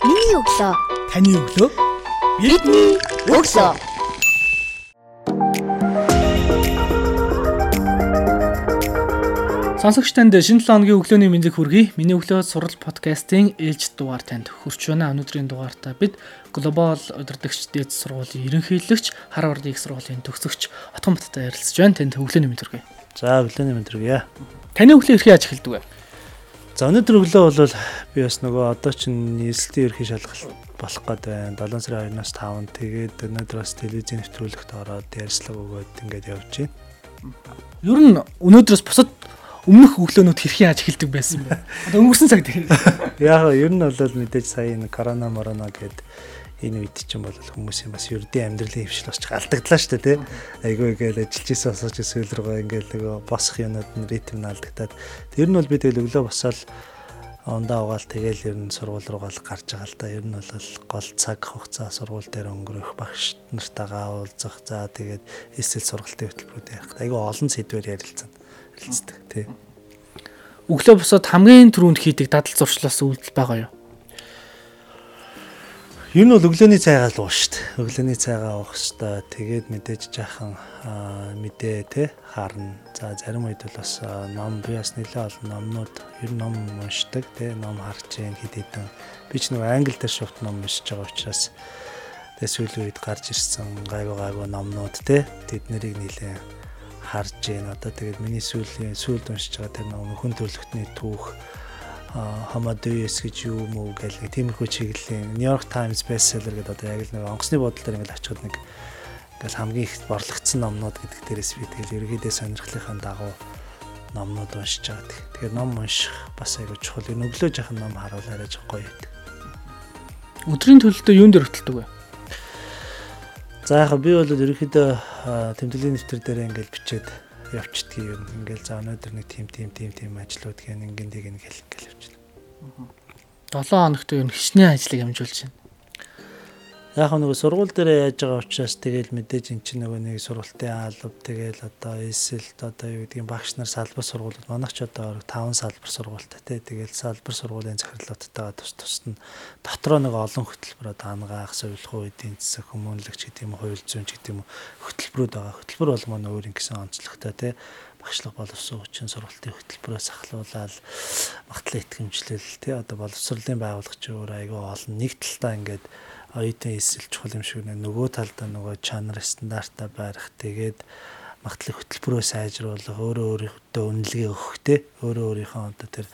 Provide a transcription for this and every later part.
Миний өглөө. Таны өглөө. Бидний өглөө. Сонсогч танд шинэ 7 хоногийн өглөөний мэндийг хүргэе. Миний өглөө сурал подкастын ээлж дугаар танд хүрч байна. Өнөөдрийн дугаартаа бид глобал удирдагч дээд сургуулийн ерөнхийлөгч Харвард их сургуулийн төгсөгч Отгонбаттай ярилцж байна. Танд өглөөний мэнд хүргэе. За өглөөний мэнд хүргэе. Таны өглөө эрхээ яаж эхэлдэг вэ? За өнөөдөр өглөө бол би бас нөгөө одоо чинь нийслэлийн ерхий шалгалт болох гээд байна. 7 сарын 2-наас 5 тэгээд өнөөдөр бас телевизийн нэвтрүүлэгт ороод ярьцлага өгөөд ингээд явж байна. Ер нь өнөөдрөөс бусад өмнөх өглөөнүүд хэрхэн яаж эхэлдэг байсан бэ? Одоо өнгөрсөн цаг дээр. Яг ер нь бол мэдээж сая энэ корона мороно гэдэг энэ үед чинь бол хүмүүсийн бас ердийн амьдралын хөвшил бас алдагдлаа шүү дээ тий. Айгүй гээл ажиллаж исэн осооч сүүл рүүгээ ингээл нөгөө босх юмнууд нь ритм нь алдагтаад тэр нь бол би тэгэл өглөө босоод ондоо угаал тэгэл ер нь сургууль руугаа л гарч байгаа л да. Ер нь бол гол цаг хугацаа сургууль дээр өнгөрөх багш нартайгаа уулзах. За тэгээд эсэл сургалтын хөтөлбөрүүд явах. Айгүй олон сэдвээр ярилцсан хэлцдэг тий. Өглөө босоод хамгийн түрүүнд хийдэг дадал зуршлаас үйлдэл байгаа юу? Ер нь бол өглөөний цайгаа л ууш шүү дээ. Өглөөний цайгаа уух хэвээр тэгээд мэдээж жаахан мэдээ те харна. За зарим үед бол бас ном би бас нэлээ олон номнууд ер нь ном уншдаг те ном харж जैन хэд хэдэн би ч нэг англи дээр шууд ном уншиж байгаа учраас тэгээд сүүлийн үед гарч ирсэн гайгүй гайгүй номнууд те тэд нарыг нэлээ харж जैन. Одоо тэгээд миний сүүлийн сүүлд уншиж байгаа тэр ном хүн төлөвтний түүх Хамадуйс гэж юу мүү гэл нэг тиймэрхүү чиглэлийн New York Times bestseller гэдэг одоо яг л нэг онгоцны бодол дээр ингээл очиход нэг ингээл хамгийн их борлогдсон номнууд гэдэг дээрээс би тэгэл ерөөдөө сонирхлынхаа дагуу номнууд уншиж байгаа. Тэгэхээр ном унших бас айгүй чухал. Энэ өглөө жахан ном харуул арай жоо гоё байдаг. Өдрийн төлөлтөө юун дээр хөтэлдэг вэ? За яг би бол ерөөхдөө тэмдэглэлийн нэвтэр дээр ингээл бичээд явчихдгийг юм. Ингээл за өнөөдөр нэг тим тим тим тим ажлууд гэн ингээд нэг ингээл ингээл явчихна. 7 хоногт ер нь хичнээн ажлыг амжуулж байна. Яг нөгөө сургууль дээр яаж байгаа учраас тэгэл мэдээж эн чинь нөгөө нэг сургалтын алба тэгэл одоо эсэлт одоо юу гэдгийг багш нар салбар сургуулиуд манайх ч одоо 5 салбар сургуультай тий тэгэл салбар сургуулийн захирлуудтайгаа тус тусад нь дотроо нэг олон хөтөлбөр одоо ангаах, совилгын эдийн засаг, хүмүүнлэгч гэдэг юм уу, хууль зүйн гэдэг юм уу хөтөлбөрүүд байгаа. Хөтөлбөр бол манай өөр ингэсэн онцлогтой тий багшлах боловсон хүчин сургалтын хөтөлбөрөөс ахлуулаад магтлан итгэмжлэл тий одоо боловсролын байгууллагч өөр айгүй олон нэг талтаа ингээд оюутан эсэл чухал юм шиг нэ нөгөө талдаа нөгөө чанар стандартаа барих тэгээд магтлах хөтөлбөрөө сайжруулах өөрөө өөрийнхөө үнэлгээ өгөх те өөрөө өөрийнхөө одоо тэр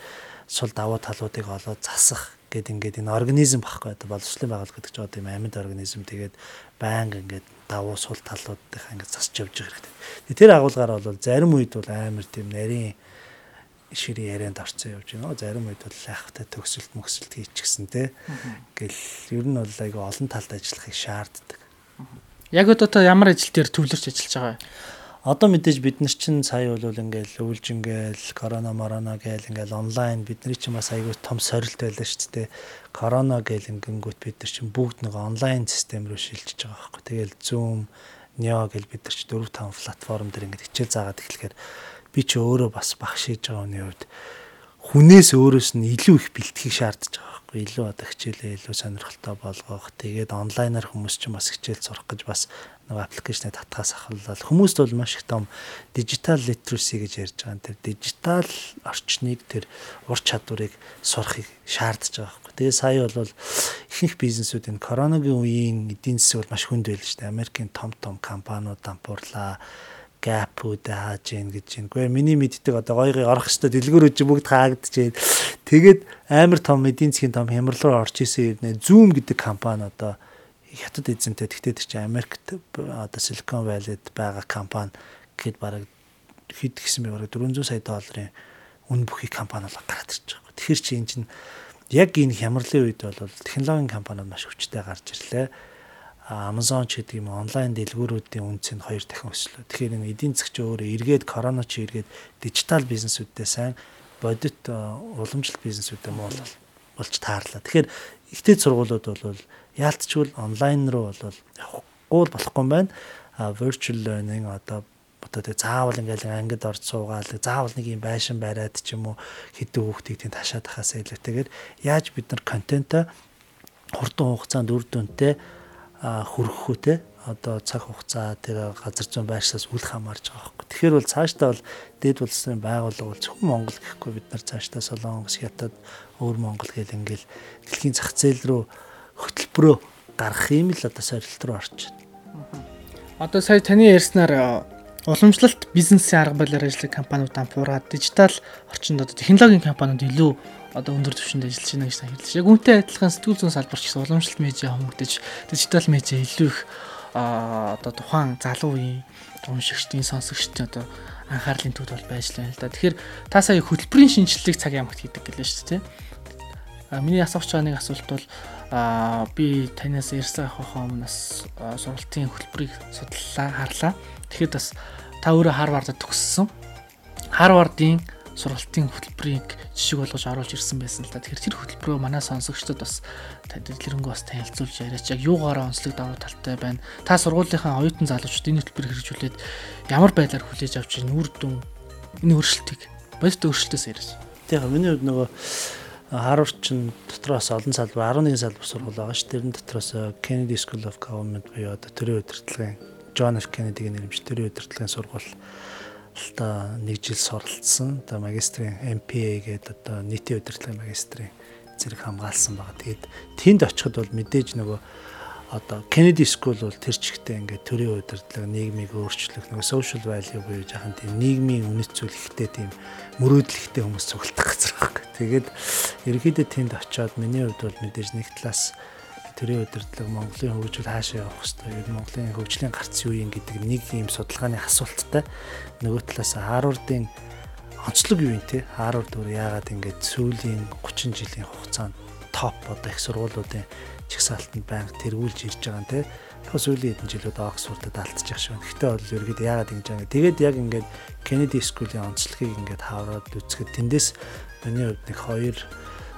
сул давуу талуудыг олоод засах гэд ингээд энэ организм багхгүй одоо боловсролын байгууллага гэдэг чинь одоо юм амьд организм тэгээд байнга ингээд давуу сул талуудынхаа ингээд засч явж байгаа хэрэгтэй. Тэр агуулгаар бол зарим үед бол амар тийм нарийн ширээ ярианд орцсон явж байна. Зарим үед бол айхтай төгсөлт мөксөлт хийчихсэн те. Гэл ер нь бол айгүй олон талд ажиллахыг шаарддаг. Яг одоо ямар ажил дээр төвлөрч ажиллаж байгаа вэ? Одоо мэдээж бид нар чинь сая бол ингээл өвлж ингээл корона морона гээл ингээл онлайн бидний чинь бас айгүй том сорилт байлаа шүү дээ. Корона гээл ингэнгүүт бид нар чинь бүгд нэг онлайн систем рүү шилжиж байгаа байхгүй. Тэгэл Zoom, Neo гээл бид нар чинь 4 5 платформ дээр ингээд хичээл заагаад эхлэхээр би ч өөрөө бас багш хийж байгаа хүний хувьд хүнээс өөрөөс нь илүү их бэлтгэхийг шаардж байгаа байхгүй илүү одоо хичээлээ илүү сонирхолтой болгох тэгээд онлайнаар хүмүүс ч бас хичээл сурах гэж бас нэг аппликейшны татгаас ахвалал хүмүүст бол маш их том дижитал литераси гэж ярьж байгаа. Тэр дижитал орчныг тэр ур чадварыг сурахыг шаардж байгаа байхгүй. Тэгээ сая бол ихэнх бизнесүүд энэ коронавигийн үеийн эдийн засаг бол маш хүнд байл шүү дээ. Америкийн том том компаниуд дампуурлаа гэпүүд хааж гин гэж. Гэхдээ миний мэддэг одоо гоё гоё орох хөстө дэлгүүрүүд чи бүгд байна. Тэгээд амар том эдийн засгийн том хямрал руу орж исэн ирнэ. Zoom гэдэг компани одоо хятад эзэнтэй тэгтээ тэр чи Америкт одоо Silicon Valley-д байгаа компани гэхэд бараг хэд гисэн бэ бараг 400 сая долларын үн бүхий компани бол гараад ирж байгаа. Тэгэхээр чи энэ чинь яг энэ хямралын үед бол технологийн компаниуд маш хүчтэй гарч ирлээ Amazon ч гэдэг юм онлайн дэлгүүрүүдийн үнц нь хоёр дахин өслөө. Тэгэхээр энэ эдийн засгч өөрөө эргээд корона ч эргээд дижитал бизнесүүдтэй сайн бодит уламжлалт бизнесүүдтэй муу болж таарлаа. Тэгэхээр ихтэй сургуулиуд бол яалтчгүй онлайн руу бол явахгүй болохгүй юм байна. Virtual learning одоо одоо тэг заавал ингээл ангид орж суугаал заавал нэг юм байшин бариад ч юм уу хэдэн хүүхдийг тийм ташаад хасаа илүүтэйгээр яаж бид нар контентоо хурдан хугацаанд үр дүнтэй үү те одоо цаг хугацаа тэр газар зүйн байршаас үл хамаарж байгаа байхгүй. Тэгэхээр бол цаашдаа бол дээд улсын байгууллага бол зөвхөн Монгол гэхгүй бид нар цаашдаа Солонгос, Хятад, өөр Монгол гэл ингээл дэлхийн зах зээл рүү хөтөлбөрөө гаргах юм л одоо сорилт руу орж байна. Одоо сая таны ярьснаар уламжлалт бизнесийн арга барилаар ажиллах компаниуд ампуураад дижитал орчинд одоо технологийн компаниуд илүү одоо өндөр түвшинд ажиллаж байна гэж хэлж. Яг үнтэй адилхан сэтгүүл зүйн салбарч уламжлалт медиа хүмүүдэж дижитал медиа илүү их одоо тухайн залуу үеийн уншигчдын сонсогчдын одоо анхаарлын төвд бол байж лээ л да. Тэгэхээр та сая хөтөлбөрийн шинжилгээг цаг ямагт хийдэг гэлээ шүү дээ. А миний асуух байгаа нэг асуулт бол а би танаас ярьсан хохоо өмнөөс сургалтын хөтөлбөрийг судлаа харлаа. Тэгэхэд бас та өөрөө Харвардд төгссөн. Харвардын сургалтын хөтөлбөрийг жишг болгож оруулж ирсэн байсан л да. Тэгэхээр тэр хөтөлбөрөө манай сонсогчдод бас дэлгэрэнгүй бас танилцуулж яриач яг юугаараа онцлог давуу талтай байна. Та сургуулийнхаа оюутан залуучууд энэ хөтөлбөрийг хэрэгжүүлээд ямар байдлаар хүлээж авч ирнэ үр дүн энэ өөрчлөлтийг бодит өөрчлөлтөөс яриач. Тэгэхээр миний хувьд нөгөө Харвард ч дотроос олон салбар 11 салбар сургууль байгаа ш. Тэрэн дотроос Kennedy School of Government буюу одоо төрийн удирдлагын John F Kennedy-гийн нэрмж төрийн удирдлагын сургууль та нэг жил суралцсан. Одоо магистрийн MPA гэдэг одоо нийтийн удирдлагын магистрийн зэрэг хамгаалсан байгаа. Тэгээд тэнд очиход бол мэдээж нөгөө одоо Kennedy School бол тэр чигтээ ингээд төрийн удирдлага, нийгмийг өөрчлөх, нөгөө social value буюу жаахан тийм нийгмийн үнэт зүйл ихтэй тийм мөрөөдлөгтэй хүмүүс цугтах газар байхгүй. Тэгээд ерөнхийдөө тэнд очиод миний хувьд бол мэдээж нэг талаас төрийн удирдлага Монголын хөгжил хаашаа явах хэвээр ер нь Монголын хөгжлийн гарц юу юм гэдэг нэг юм судалгааны асуулттай нөгөө талаас Харвардын онцлог юу юм те Харвард өөр яагаад ингээд сүүлийн 30 жилийн хугацаанд топ одоо их сургуулиудын чигсаалтанд байнга тэргүүлж ирж байгаа нь те. Тэгэхээр сүүлийн хэдэн жилүүд Оксфордод алдчих шиг. Гэхдээ бол ерөөд яагаад ингэж байгаа. Тэгээд яг ингээд Kennedy School-ийн онцлогийг ингээд хавраад үзэхэд тэндээс миний хувьд нэг хоёр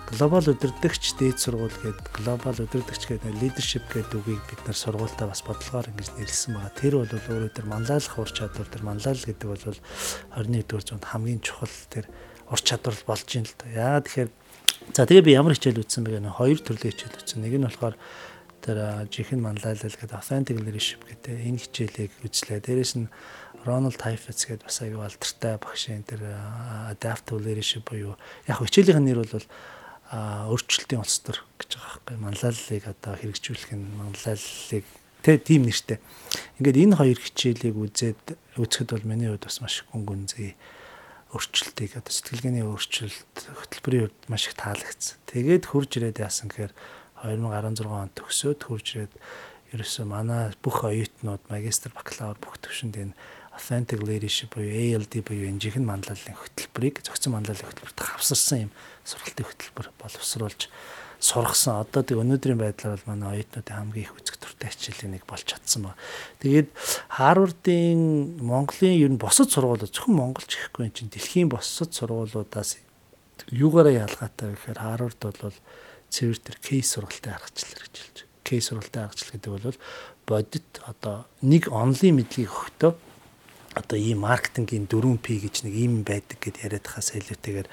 глобал удирдагч дээд сургууль гээд глобал удирдагч гээд лидершип гэдэг үгийг бид нар сургуультаа бас бодлогоор ингэж нэрлсэн байгаа. Тэр бол өөрөө тэр манлайлах ур чадвар тэр манлайл гэдэг бол 21-р зуунд хамгийн чухал тэр ур чадвар болж юм л да. Яагаад тэгэхээр За тэгээ би ямар хичээл үзсэн бэ гэнэ хоёр төрлийн хичээл үзсэн. Нэг нь болохоор тэр жихэн манлайлал гэдэг authentic leadership гэдэг энэ хичээлийг үзлээ. Дээрээс нь Ronald Heifetz гэдэг бас аюу алдартай багшийн тэр adaptive leadership буюу яг хичээлийн нэр бол өөрчлөлтийн улс төр гэж байгаа байхгүй. Манлайллыг одоо хэрэгжүүлэх нь манлайллыг тэ тийм нэртэй. Ингээд энэ хоёр хичээлийг үзээд үзэхэд бол миний хувьд бас маш гүн гүнзгий өөрчлөлтийг одоо сэтгэлгээний өөрчлөлт хөтөлбөрийн хувьд маш их таалагдсан. Тэгээд хурж ирээд яасан гэхээр 2016 онд төгсөөд хурж ирээд ерөөсөө манай бүх оюутнууд магистр бакалавр бүх төвшөнд энэ authentic leadership буюу ALD буюу энэ жихэн манлайллын хөтөлбөрийг зохицон манлайллын хөтөлбөрт хавсарсан юм сургалтын хөтөлбөр боловсруулж сургасан. Одоо тэг өнөөдрийн байдлаар бол манай оюутнуудын хамгийн их үзэг туртай хичээлийн нэг болж чадсан ба. Тэгээд Харвардын Монголын ер нь босод сургуулиуд зөвхөн монголч гэхгүй юм чинь дэлхийн босод сургуулиудаас юугаараа ялгаатай вэ гэхээр Харвард бол цэвэр тэр кейс сургалтын аргачлал байна. Кейс сургалтын аргачлал гэдэг бол бодит одоо нэг онлын мэдлэгийг өгтөө одоо ийм маркетингийн 4P гэж нэг ийм байдаг гэд яриад хаас илүүтэйгээр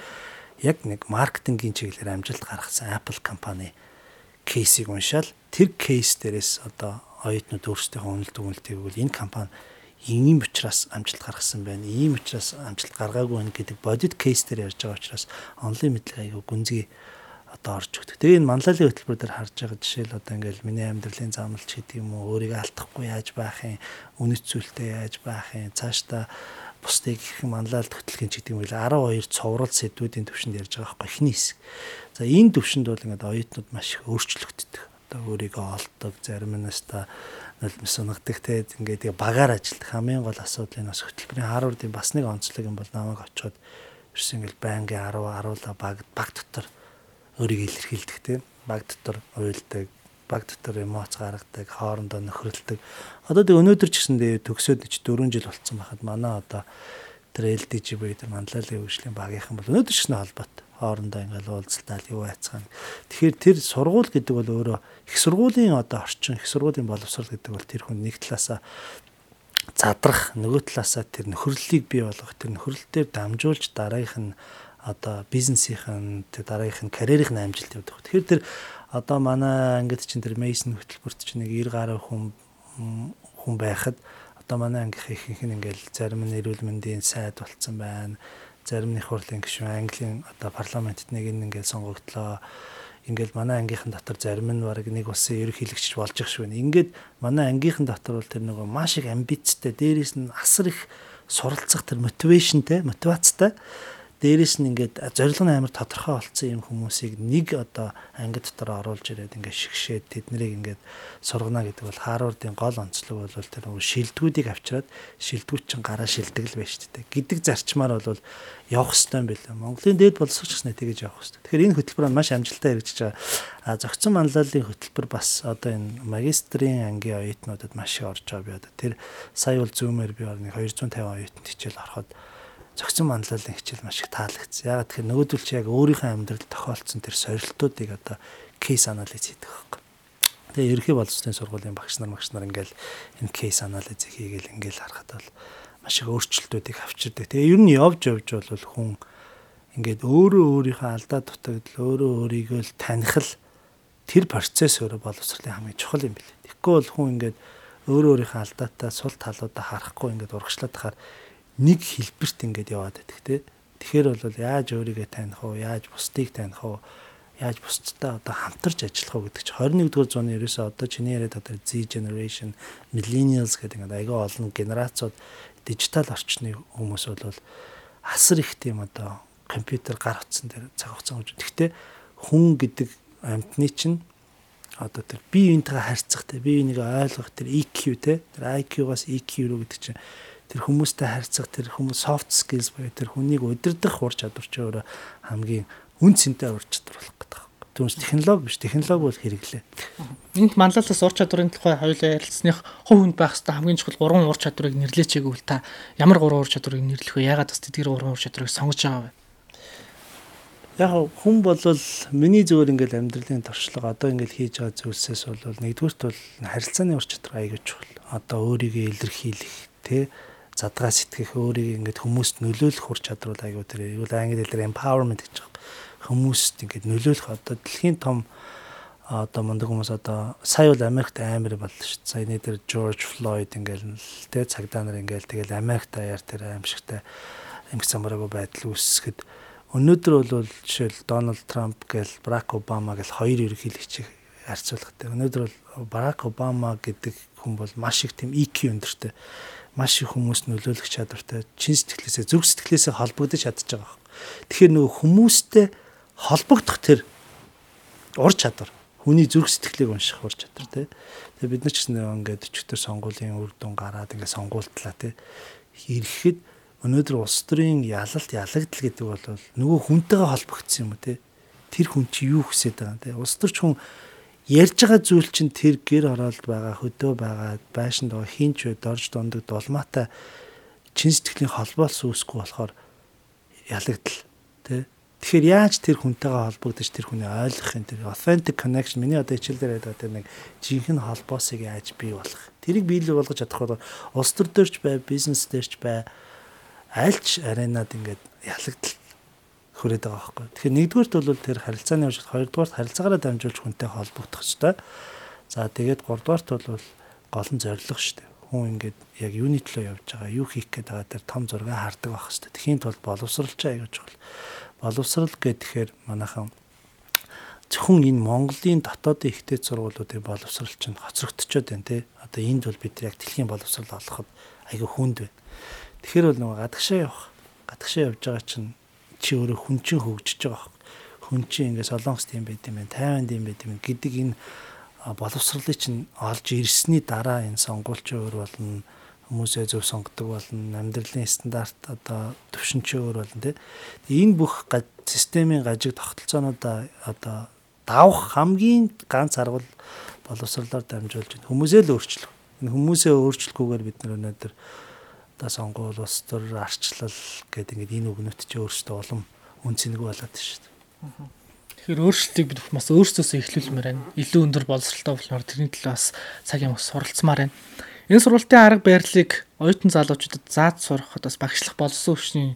яг нэг маркетингийн чиглэлээр амжилт гаргасан Apple компани кейсийг уншаал тэр кейс дээрээс одоо оюутнууд өөрсдийнхөө үнэлт өгүүлтийг бол энэ компани ийм учраас амжилт гаргасан байна. Ийм учраас амжилт гаргаагүй байна гэдэг бодит кейс дээр ярьж байгаа учраас онлайн мэдлэг аягүй гүнзгий одоо орж өгдөг. Тэгээ энэ манлайлалын хөтөлбөр дээр харж байгаа жишээл одоо ингээл миний амьдралын замналч гэдэг юм уу өөрийгөө алдахгүй яаж байх юм, үнэт зүйлтэй яаж байх юм, цаашдаа бусдыг хэрхэн манлайлалт хөтлөх ч гэдэг юм бол 12 цоврал сэдвүүдийн төвшөнд ярьж байгаа байхгүй эхний хэсэг. За энэ төвшөнд бол ингээд оюутнууд маш их өөрчлөгддөг. Одоо өөрийгөө олдог, зарим нь та нулимс унгадаг те ингээд багаар ажилтдаг хамгийн гол асуудал энэ бас хөтөлбөрийн Харвардын бас нэг онцлог юм бол намайг очиод ерөөс ингээд байнгын 10 10 баг баг дотор өөрийгөө илэрхийлдэг те баг дотор уйлдаг баг дотор эмоц гаргадаг, хоорондоо нөхрөлдөг. Одоо тэг өнөөдөр ч гэсэн төгсөөд ч 4 жил болцсон байхад манай одоо тэр LDG буюу тэр манлайлалын хөгжлийн багийнхан бол өнөөдөр ч гэсэн холбоот хоорондоо ингээл уулзалтаал юу айцхан. Тэгэхээр тэр сургууль гэдэг бол өөрөө их сургуулийн одоо орчин, их сургуулийн боловсрол гэдэг бол тэр хүн нэг талаасаа задрах, нөгөө талаасаа тэр нөхөрлөлийг бий болгох, тэр нөхөрлөл дээр дамжуулж дараагийнх нь одоо бизнесийн дараагийнх нь карьерийн амжилт явдаг. Тэгэхээр тэр одоо манай ангид чинь тэр Mason хөтөлбөрт чинь нэг 90 гаруй хүн хүн байхад одоо манай ангийнх ихэнх нь ингээл зарим нь эрүүл мэндийн сайд болцсон байна. Зарим нь их хурлын гишүүн Английн одоо парламентт нэг нь ингээл сонгогдлоо ингээл манай ангийнхан дотор зарим нь баг нэг улсын ерөнхийлөгч болж их шүү. Ингээд манай ангийнхан дотор бол тэр нөгөө маш их амбицтай, дээрээс нь асар их суралцах тэр мотивашнтэй, мотивацтай дээрэс нь ингээд зорилго нь амар тодорхой болсон юм хүмүүсийг нэг одоо анги дотор оруулж ирээд ингээд шигшээд тэднийг ингээд сургана гэдэг бол Харвардын гол онцлог бол тэр нөгөө шилдэгүүдийг авчираад шилдэгүүд чинь гараа шилдэг л байж тээ гэдэг зарчмаар бол явах хэрэгтэй юм билээ. Монголын дээд боловсрогч гэснээр тэгэж явах хэрэгтэй. Тэгэхээр энэ хөтөлбөр маш амжилттай хэрэгжиж байгаа. А зохицон манлайлалын хөтөлбөр бас одоо энэ магистрийн ангийн оюутнуудад маш их орж байгаа би одоо тэр сая бол зүүмээр би орны 250 оюутанд хичээл ороход зохицон манлайлалын хичээл маш их таалагдсан. Ягаад тэгэхээр нөгөөдөл чи яг өөрийнхөө амьдралд тохиолдсон тэр сорилтуудыг одоо кейс анализ хийдэг байхгүй. Тэгээ ерөнхий боловсролын сургуулийн багш нар багш нар ингээл энэ кейс анализ хийгээл ингээл харахад бол маш их өөрчлөлтүүдийг авчирдаг. Тэгээ ер нь явж явж бол хүн ингээд өөрөө өөрийнхөө алдаа дутагдал өөрөө өөрийгөө л таних л тэр процесс өөрөө боловсролын хамгийн чухал юм билээ. Тэгэхгүй бол хүн ингээд өөрөө өөрийнхөө алдаатай сул талуудаа харахгүй ингээд урагшлаад хахаар нэг хэлбэрт ингээд яваад байдаг те. Тэгэхээр бол яаж өөрийгөө таних вэ? Яаж бусдыг таних вэ? Яаж бусдтай одоо хамтарч ажиллах вэ гэдэг чинь 21-р зууны ерөөсөө одоо чиний яриад одоо Z generation, millennials гэдэг ингээд аягаа олон генерацууд дижитал орчны хүмүүс бол асар их тийм одоо компьютер гар утсан дээр цаг хугацаа өгч. Гэхдээ хүн гэдэг амьтны чинь одоо тэр бие биентэйгээ харьцах те бие биенийг ойлгох тэр EQ те тэр IQ-гаас EQ рүү гэдэг чинь тэр хүмүүстэй харьцах тэр хүмүүс soft skills буюу тэр хүнийг удирдах ур чадвар ч өөрөө хамгийн үн цэнтэй ур чадвар болох гэдэг. Түүнээс технологи биш, технологи бол хэрэглээ. Энд манлайлалаас ур чадварын тухай хоёулаа ярилцсаных хувь хүнд байх хэвээр хамгийн чухал гурван ур чадварыг нэрлэеч гэвэл та ямар гурван ур чадварыг нэрлэх вэ? Ягаад бас тэдгээр гурван ур чадварыг сонгож байгаа вэ? Яг хүн бол миний зүгээр ингээл амьдралын туршлага одоо ингээл хийж байгаа зүйлсээс бол нэгдүгürt бол харилцааны ур чадвар аягүй чухал. Одоо өөрийгөө илэрхийлэх, тэ задгаа сэтгэх өөрийг ингээд хүмүүст нөлөөлөх ур чадвар айгуу тэр юу англи хэлээр empowerment гэж байгаа. Хүмүүст ингээд нөлөөлөх одоо дэлхийн том одоо мундаг хүмүүс одоо сая бол Америкт амар боллоо шүү. Саяны тэр George Floyd ингээл тэ цагдаа нар ингээл тэгэл Америкт аяар тэр аимшигтай эмх замбараагүй байдал үүсгэхэд өнөөдөр бол жишээл Дональд Трамп гээл Барак Обама гээл хоёр ерөнхийлөгчийг харьцуулах. Өнөөдөр бол Барак Обама гэдэг хүн бол маш их тийм EQ өндөртэй маш их хүмүүст нөлөөлөх чадвартай чин сэтгэлээсээ зүрх сэтгэлээсээ холбогдож чадж байгаа юм. Тэгэхээр нөгөө хүмүүстэй холбогдох тэр ур чадвар хүний зүрх сэтгэлийг унших ур чадвар тий. Тэгээ бид нар ч гэсэн ингээд өчтөр сонгуулийн үр дүн гараад ингээд сонгуультлаа тий. Ирэхэд өнөөдөр улс төрийн ялалт ялагдал гэдэг бол нөгөө хүнтэйгээ холбогдсон юм тий. Тэр хүн чи юу хүсэж байгаа юм тий. Улс төрч хүн ярьж байгаа зүйл чинь тэр гэр оролд байгаа хөдөө байгаа байшинд байгаа хинч вэ дорж дундаг дулмаатай чин сэтгэлийн холбоос үүсэхгүй болохоор ялагдал тий Тэгэхээр яаж тэр хүнтэйгээ холбогдож тэр хүний ойлгох юм тэр authentic connection миний одоо хичээлдэр яриад тэр нэг жинхэнэ холбоосыг яаж бий болох? Тэрийг биелэг болгож чадах бол улс төр дээрч бай бизнес дээрч бай альч аренад ингээд ялагдал хүрээд байгаа байхгүй. Тэгэхээр нэгдүгээрт бол тэр харилцааны уушиг, хоёрдугаарт харилцаагаараа дамжуулж хүнтэй холбогдох хэрэгтэй. За тэгээд гуравдугаарт бол гол нь зорилго шүү дээ. Хүн ингээд яг юуны төлөө явж байгаа, юу хийх гээд байгаа тэр том зургийг хардаг байх хэрэгтэй. Тэхийн тулд боловсралч аяга чухал. Боловсрал гэхээр манайхан зөвхөн энэ Монголын дотоодын ихтэй сургуулиудын боловсрал чинь хоцрогдчиход байна тий. Одоо энд бол бид яг дэлхийн боловсрал олоход аяга хүнд байна. Тэгэхээр бол нөгөө гадагшаа явах, гадагшаа явж байгаа чинь чи өөрөө хүн чинь хөгжиж байгаа хүн чинь ингээ солонгост юм байт юм байна тайванд юм байт юм гэдэг энэ боловсролыг чинь олж ирсний дараа энэ сонгуульч өөр болно хүмүүсээ зөв сонгодог болно амьдралын стандарт одоо төвшинч өөр болно тий энэ бүх системийн гажиг тогтолцоонуудаа одоо давах хамгийн ганц арга бол боловсрлоор дамжуулж байна. Хүмүүсээ л өөрчлөх. Энэ хүмүүсээ өөрчлөхгүйгээр бид нар өнөөдөр одоо сонгуул улс төр арчлал гэдэг ингээд энэ үгнүүд чи өөрсдөө улам үнцэнгүй болоод шүү дээ. Тэгэхээр өөрчлөлтийг бид бас өөрсдөөсөө эхлүүлмээр байна. Илүү өндөр боловсралтай болохоор тэрний төлөө бас цаг юм суралцмаар байна. Энэ сургалтын арга барилыг оюутан залуучуудад зааж сурахад бас багшлах болсон өвчний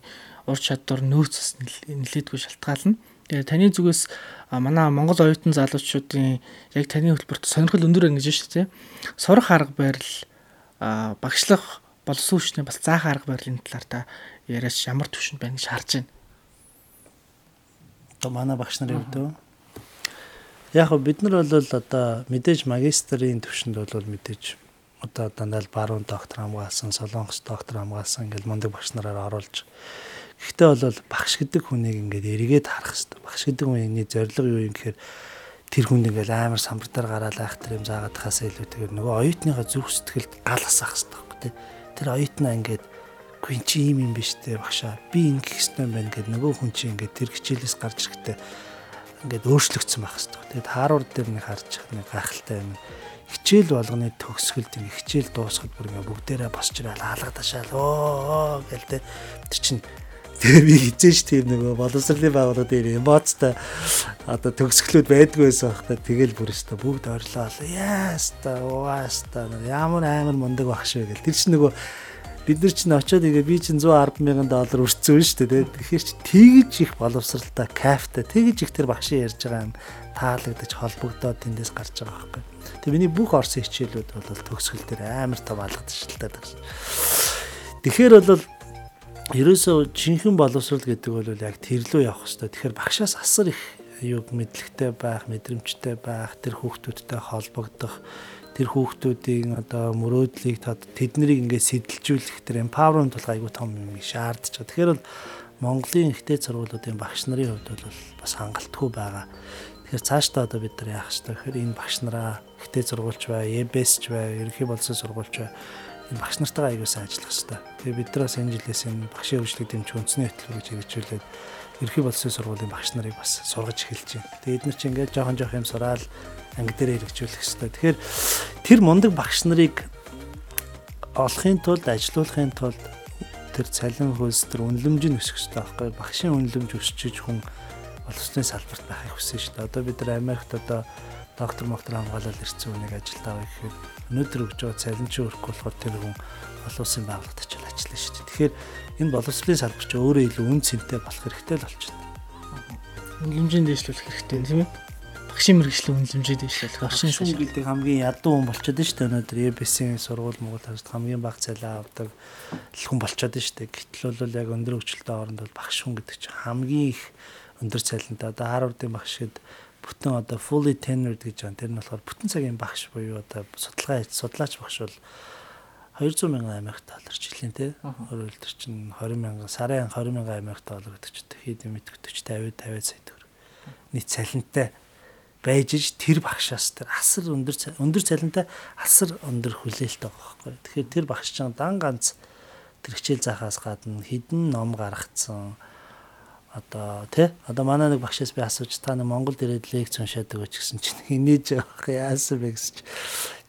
ур чадвар нөөц нэлээдгүй шалтгаална. Тэгээ таны зүгээс манай Монгол оюутан залуучуудын яг таны хөтөлбөрт сонирхол өндөр ингэж шүү дээ. Сурах арга барил багшлах боловсруучны бас заах арга барилын талаар та яриач ямар төвшөнд байна харж байна. Одоо манай багш нарын хувьд яг бид нар бол одоо мэдээж магистрийн төвшөнд бол мэдээж одоо дандаа баруун доктор хамгаалсан, солонгос доктор хамгаалсан ингээл мундаг багш нараар оруулж Гэхдээ бол багш гэдэг хүнийг ингээд эргээд харах хэрэгтэй. Багш гэдэг хүний зорилго юу юм гэхээр тэр хүнд ингээд амар самбартаар гараад айхтар юм заагаад хасаа илүүтэйгээр нөгөө оюутныхаа зүрх сэтгэлд гал асаах хэрэгтэй байхгүй тий. Тэр оюутнаа ингээд гүн чи юм юм биш те багшаа. Би ингэх ёстой юм байна гэд нөгөө хүн чи ингээд тэр хичээлээс гарч ирэхдээ ингээд өөрчлөгдсөн байх хэрэгтэй. Тэгээд Харвард дээр нэг харж нэг гайхалтай юм хичээл болгоны төгсгөлд ингээ хичээл дуусахад бүр ингээ бүгдээрээ босч ирэл хаалгадашаал оо гээл тэ тэр чинь Тэгээ би хизээш тийм нөгөө боловсролын байгууллагууд дээр эмоцтой одоо төгсгөлүүд байдгүй байсан байхгүй. Тэгэл бүр өстө бүгд орлоо. Яаста, уаста ямар амар мундаг багш вэ гэл. Тэр чинь нөгөө бид нар чинь очиод ингээ би чинь 110 мянган доллар өрцсөн шүү дээ. Тэгэхээр чи тэгж их боловсралтай, кайфтай, тэгж их тэр багшийн ярьж байгаа юм таалагдаж холбогдоод тэндээс гарч байгаа байхгүй. Тэгээ миний бүх орсон хичээлүүд бол төгсгөл дээр амар том алгадчихлаа гэсэн. Тэгэхээр бол ерөөсөө жинхэнэ боловсрал гэдэг бол яг тэрлөө явах хэрэгтэй. Тэгэхээр багшаас асар их юу мэдлэгтэй байх, мэдрэмжтэй байх, тэр хүүхдүүдтэй холбогдох, тэр хүүхдүүдийн одоо мөрөөдлийг тэднийг ингээд сэтэлжүүлэх тэр empowerment бол айгүй том юм байгаа. Тэгэхээр бол Монголын ихтэй сургуулиудын багш нарын хувьд бол бас хангалтгүй байгаа. Тэгэхээр цаашдаа одоо бид нар яах вэ? Тэгэхээр энэ багш нараа ихтэй сургуульч бай, EBS ч бай, ерөнхий боловсрол сургуульч бай энэ багш нартайгаа аягүй сайн ажиллах хэрэгтэй. Тэгээ бид нар бас энэ жилээс энэ багшийн хөгжлийг дэмжих үндэсний хөтөлбөр гэж хэрэгжүүлээд ерхий боловсролын сургуулийн багш нарыг бас сургаж эхэлж байна. Тэгээ эдгээр чинь ингээд жоохон жоох юм сураал анги дээр хэрэгжүүлэх хэрэгтэй. Тэгэхээр тэр мундаг багш нарыг олохын тулд ажилуулахын тулд тэр цалин хөлс тэр үнэлэмж нь өсөх хэрэгтэй байхгүй багшийн үнэлэмж өсчиж хүн боловсролын салбарт байхыг хүсэж шүү дээ. Одоо бид нар Америкт одоо доктор моктор хамгаалал ирсэн үнийг ажилдаа гэхээр өнөөдөр өгж байгаа цалинчин өрөхгүй болохоор тэр хүн олон улсын байгууллагад очиж ажиллана шүү дээ. Тэгэхээр энэ боловсролын салбар чинь өөрөө илүү үн цэнтэй болох хэрэгтэй л болчихно. Үнэлэмжийн дэвшлүүлэх хэрэгтэй тийм ээ. Багшийн мэрэгжлийн үнэлэмжийг дэвшлүүлэх. Багшийн шүүмгэлдэг хамгийн ядуу хүн болчиход шүү дээ. Өнөөдөр EBS-ийн сургууль Монгол хавьд хамгийн бага цалин авдаг хүн болчиход шүү дээ. Гэтэл бол яг өндөр хөгжилтэй оронд бол багш хүн гэдэг чинь хамгийн их өндөр цалинтай. Одоо Харвардын багш гэдэг бүтэн одоо fully tenured гэж байна. Тэр нь болохоор бүтэн цагийн багш буюу одоо судалгаа хийж судлаач багш бол 200 мянган Америк доллар жилийн тий. Өөрөөр хэлбэл чинь 20 мянган сарын 20 мянган Америк доллар гэдэг чинь хэд юм мэдэх 40 50 50 сая төгрөг. Нийт цалинтай байж иж тэр багшаас тэр асар өндөр өндөр цалинтай асар өндөр хүлээлт байгаа байхгүй. Тэгэхээр тэр багш чинь дан ганц тэр хичээл заахаас гадна хідэн ном гаргацсан одоо тий одоо манай нэг багшаас би асууж та нэг Монголд ирээд лекц уншаад өгөөч гэсэн чинь хинээж явах яасан бэ гэсэн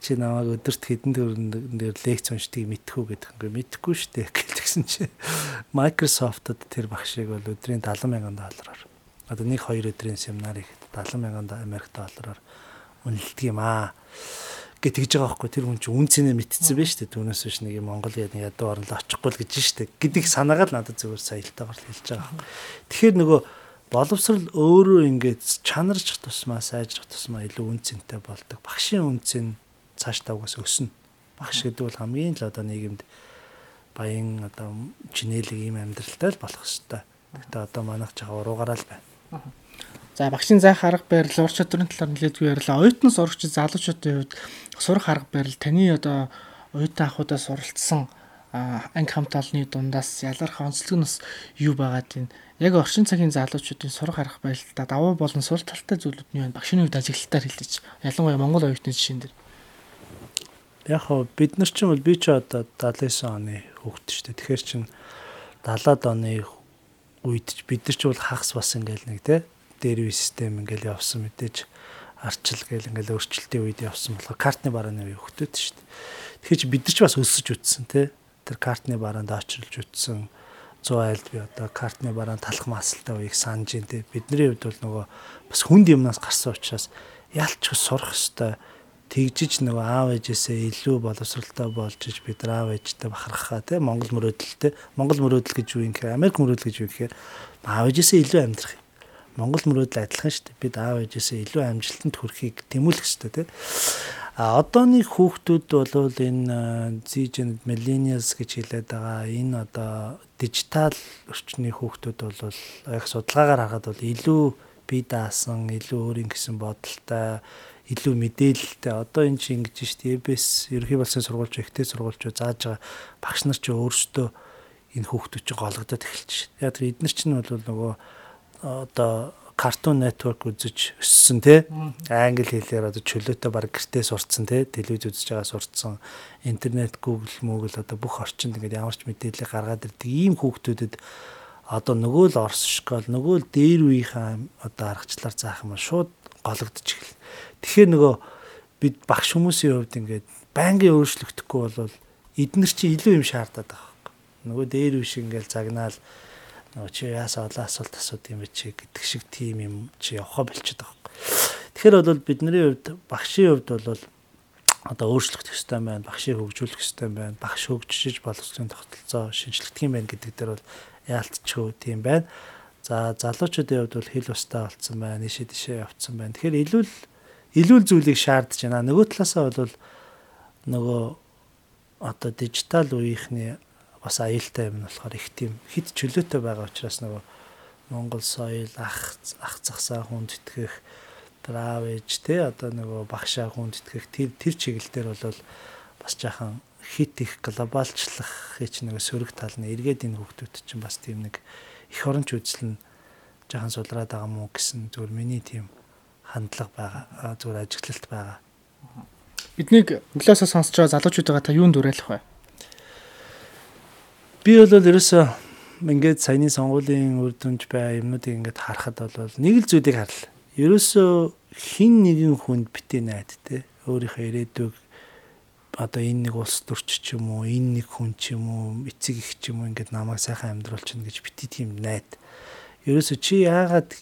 чи намайг өдөрт хэдэн төрөнд дээр лекц уншдгийг мэдхүү гэдэг юм мэдхгүй шүү дээ гэсэн чи Microsoft-д тэр багшийг бол өдрийн 70 мянган доллараар. Одоо нэг хоёр өдрийн семинарыг 70 мянган Америк доллараар үнэлдэг юм аа гэж тэгж байгаа байхгүй тэр хүн чинь үн цэнэ мэдчихсэн байж тээ. Түүнээс биш нэг Монгол яд нэг ядуу орнол очихгүй л гэж штэ. Гэдэг санаагаар надад зөвөр саялтаагаар л хэлж байгаа тэгэхээр нөгөө боловсрал өөрөө ингээд чанарч тусмаа сайжрах тусмаа илүү үн цэнтэй болдог. Багшийн үн цэн цааш тавгаас өснө. Багш гэдэг бол хамгийн л одоо нийгэмд баян одоо чинэлэг ийм амьдралтай л болох хэвээр. Гэхдээ одоо манайх жаа уруугаараа л байна. За багшийн заах арга барил, ур чадварын талаар нэлээдгүй ярьлаа. Оюутан сурагч залуучуудын хувьд сурах арга барил таны одоо оюутан ахуудаа суралцсан анги хамт олонны дундаас ялгарх онцлог нь юу байгаад байна? Яг орчин цагийн залуучуудын сурах арга барилдаа давуу болон сул талтай зүйлүүд нь байна. Багшийн хувьд ажиглалтаар хэлж. Ялангуяа Монгол оюутны жишээн дээр. Яг хоо бид нар ч юм бол би ч одоо 79 оны хүүхэд шүү дээ. Тэгэхээр чин 70-ад оны үед бид нар ч бол хагас бас ингээл нэг те дээрвийн систем ингээл явсан мэдээж арчил гээл ингээл өөрчлөлтийн үед явсан болохоор картны барааны үе хөгтөөд шүү дээ. Тэгэхээр чи бид нар ч бас өсөж үтсэн тий. Тэр картны бараанд очролж үтсэн 100 айлд би одоо картны бараан талах масалтай үеийг санаж ин тий. Бидний хувьд бол нөгөө бас хүнд юмнаас гарсан учраас ялч сурах хэвээр тэгжиж нөгөө аав ээжээсээ илүү боловсралтай болж иж бид аав ээжтэй бахархаа тий Монгол мөрөөдөлтэй Монгол мөрөөдөл гэж юу юм гэхээр Америк мөрөөдөл гэж юу гэхээр аав ээжээсээ илүү амьдрах. Монгол мөрөөдөл адилхан шүү дээ. Бид аав ээжээсээ илүү амжилтанд хүрэхийг тэмүүлэх хэрэгтэй тий. А одооны хүүхдүүд бол энэ Z-Gen millennials гэж хэлээд байгаа энэ одоо дижитал орчны хүүхдүүд бол яг судалгаагаар харахад бол илүү бие даасан, илүү өөрийн гэсэн бодолтой илүү мэдээлэлтэй одоо энэ чинь ингэж штэ ЭБС ерхий болсон сургуульч ихтэй сургуульчуу зааж байгаа багш нар ч өөрсдөө энэ хүүхдүүд чинь гологдоод эхэлж шин. Яг тэр эднэр чинь бол нөгөө одоо Cartoon Network үзэж өссөн те англи хэлээр одоо чөлөөтэй баг гэртээ сурцсан те телевиз үзэж байгаа сурцсан интернет Google Google одоо бүх орчинд ингээд ямар ч мэдээлэл гаргаад ирдэг ийм хүүхдүүдэд одоо нөгөө л орс школ нөгөө л дээр үеийнхаа одоо аргачлаар заах юм шууд гологдож эхэл. Тэгэхээр нөгөө бид багш хүмүүсийн хувьд ингээд байнгын өөрчлөгдөхгүй бол эднэр чи илүү юм шаардаад байгаа юм. Нөгөө дээр үе шиг ингээд загнаал нөгөө чи яасаа олон асуулт асууд юм бэ чи гэдэг шиг тим юм чи явахаа болчиход байгаа. Тэгэхээр бол бидний хувьд багшийн хувьд бол одоо өөрчлөгдөх ёстой байна, багшийг хөгжүүлэх ёстой байна, багш хөгжиж боловсролын тогтолцоо шинжлэхдэх юм байна гэдэг дээр бол яалтчгүй тийм байна. За залуучуудын хувьд бол хэл устаа болцсон байна, ийшээ тийшээ явцсан байна. Тэгэхээр илүү илүү зүйлийг шаардж байна. Нөгөө талаасаа бол нөгөө одоо дижитал үеийнхний бас аюултай юм болохоор их тийм хит чөлөөтэй байгаа учраас нөгөө Монгол соёл ах ах захсаа хүнд итгэх травэж те одоо нөгөө багшаа хүнд итгэх тэр тэр чиглэлээр бол бас жаахан хит их глобалчлах гэж нэг сөрөг тал нь эргээд энэ хүүхдүүд чинь бас тийм нэг их оронч үзэл нь жаахан сулраад байгаа мó гэсэн зүгээр миний тийм хандлага байгаа зүгээр ажиглалт байгаа. Биднийг өглөөсөө сонсож байгаа залуучуудаа та юунд уриалах вэ? Би бол ерөөсөө ингээд саяны сонгуулийн үр дүнж бай юмнуудыг ингээд харахад бол нэг л зүйлийг харлаа. Ерөөсөө хин нэгэн хүнд битээ найд те өөрийнхөө ирээдүйг одоо энэ нэг улс төрч ч юм уу энэ нэг хүн ч юм уу эцэг их ч юм уу ингээд намайг сайхан амьдруулчихна гэж бити тийм найд. Ерөөсөө чи яагаад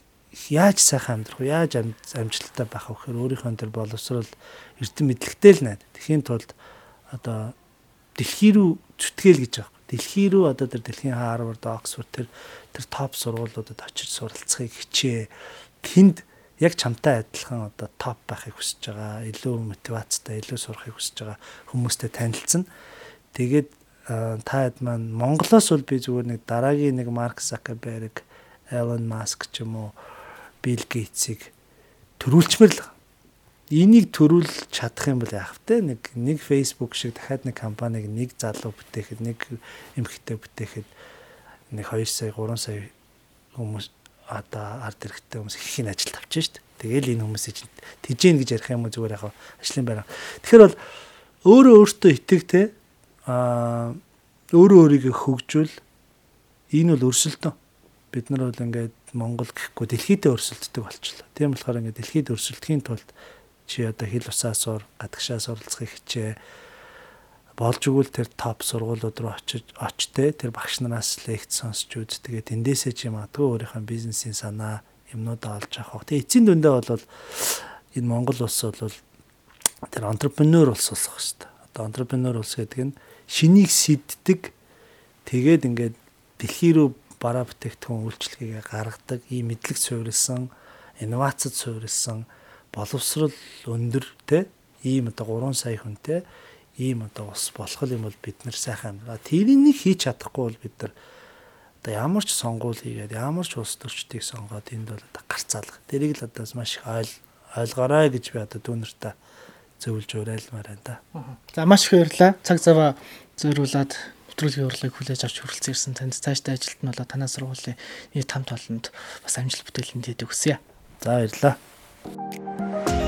яаж сайхан амьдрах вэ? Яаж амжилттай байх вэ гэхээр өөрийнхөө тэр боловсрол эрдэм мэдлэгтэй л найд. Тэхийн тулд одоо дэлхий рүү зүтгэл гэж байгаа. Дэлхий рүү одоо тэр дэлхийн Харвард, Оксфорд тэр тэр топ сургуулиудад очиж суралцахыг хичээ. Тэнд яг чамтай адилхан одоо топ байхыг хүсэж байгаа, илүү мотивацтай, илүү сурахыг хүсэж байгаа хүмүүстэй танилцсан. Тэгээд та хэд маань Монголоос бол би зүгээр нэг дараагийн нэг Марк Закерберг, Элон Маск ч юм уу Билл Гейтсийг төрүүлчмээр л энийг төрүүлж чадах юм бол яах вэ? Нэг нэг Facebook шиг дахиад нэг компаниг нэг залуу бүтээхэд нэг эмэгтэй бүтээхэд нэг 2 сая 3 сая хүмүүс одоо ард хэрэгтэй хүмүүс их их ажил тавьж шít. Тэгээл энэ хүмүүсийг тижээн гэж ярих юм уу зүгээр яг ажлын байраа. Тэгэхээр бол өөрөө өөртөө итгэвтэй аа өөрөө өөрийгөө хөгжүүл энэ бол өрсөлдөө бид нар бол ингээд Монгол гэхгүй дэлхийдээ өрсөлддөг болчихлоо. Тийм болохоор ингээд дэлхийд өрсөлдөхийн тулд чи одоо хил усаа сур, гадагшаа суралцахыг хичээ болж өгвөл тэр топ сургуулиуд руу очиж очтэй тэр багш нараас лекц сонсч үз. Тэгээд эндээсээ чи магадгүй өөрийнхөө бизнесийн санаа юмнуудаа олж авах. Тэгээд эцсийн дүндээ бол энэ Монгол улс бол тэр entrepreneur улс болох хэрэгтэй. Одоо entrepreneur улс гэдэг нь шинийг сэддэг тэгээд ингээд дэлхий рүү бараа бүтээгдэхүүн үйлчлэгээ гаргадаг ийм мэдлэг суурилсан инновацид суурилсан боловсрал өндөр те ийм одоо 3 сая хүнтэй ийм одоо ус болох юм бол бид нар сайхан амьдраа. Тэрийг хийж чадахгүй бол бид нар одоо ямар ч сонгуул хийгээд ямар ч улс төрчдгийг сонгоод энд бол одоо гарцаалга. Тэрийг л одоо маш их ойл ойлгоорой гэж би одоо дүүнэртээ зөвлөж уриалмаар байна да. За маш их баярлалаа. Цаг заваа зөөрүүлээд нэвтрүүлгийн урлагийг хүлээж авч хүрэлцэн ирсэн танд цаашдаа ажилт нь болоо танаа сургуулийн нийт хамт олонд бас амжилт бүтээлэнд хийдэг хүсье. За баярлалаа. Thank you